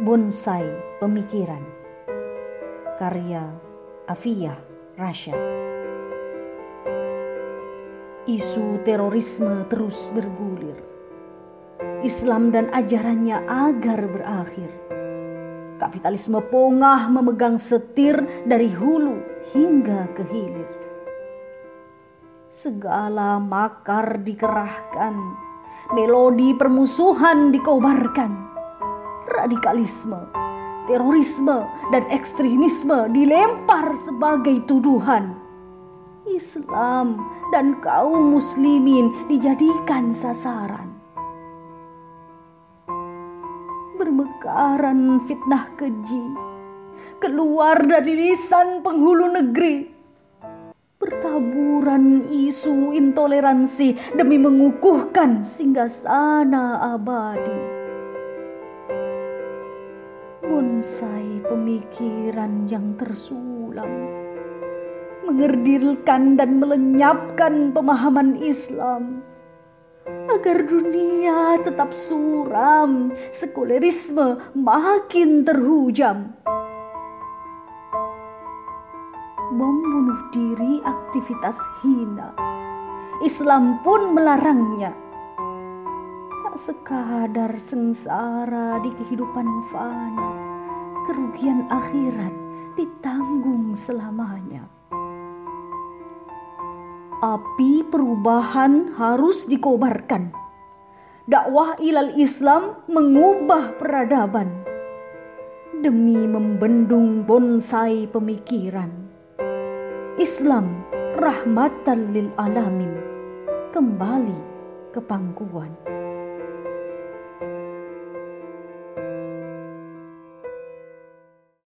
Bonsai Pemikiran. Karya Afiyah Rasyad Isu terorisme terus bergulir. Islam dan ajarannya agar berakhir. Kapitalisme pongah memegang setir dari hulu hingga ke hilir. Segala makar dikerahkan. Melodi permusuhan dikobarkan radikalisme, terorisme, dan ekstremisme dilempar sebagai tuduhan. Islam dan kaum muslimin dijadikan sasaran. Bermekaran fitnah keji keluar dari lisan penghulu negeri. Bertaburan isu intoleransi demi mengukuhkan singgasana abadi bonsai pemikiran yang tersulam, mengerdilkan dan melenyapkan pemahaman Islam agar dunia tetap suram, sekulerisme makin terhujam. Bom bunuh diri aktivitas hina. Islam pun melarangnya. Tak sekadar sengsara di kehidupan fana kerugian akhirat ditanggung selamanya. Api perubahan harus dikobarkan. Dakwah ilal Islam mengubah peradaban demi membendung bonsai pemikiran. Islam rahmatan lil alamin kembali ke pangkuan.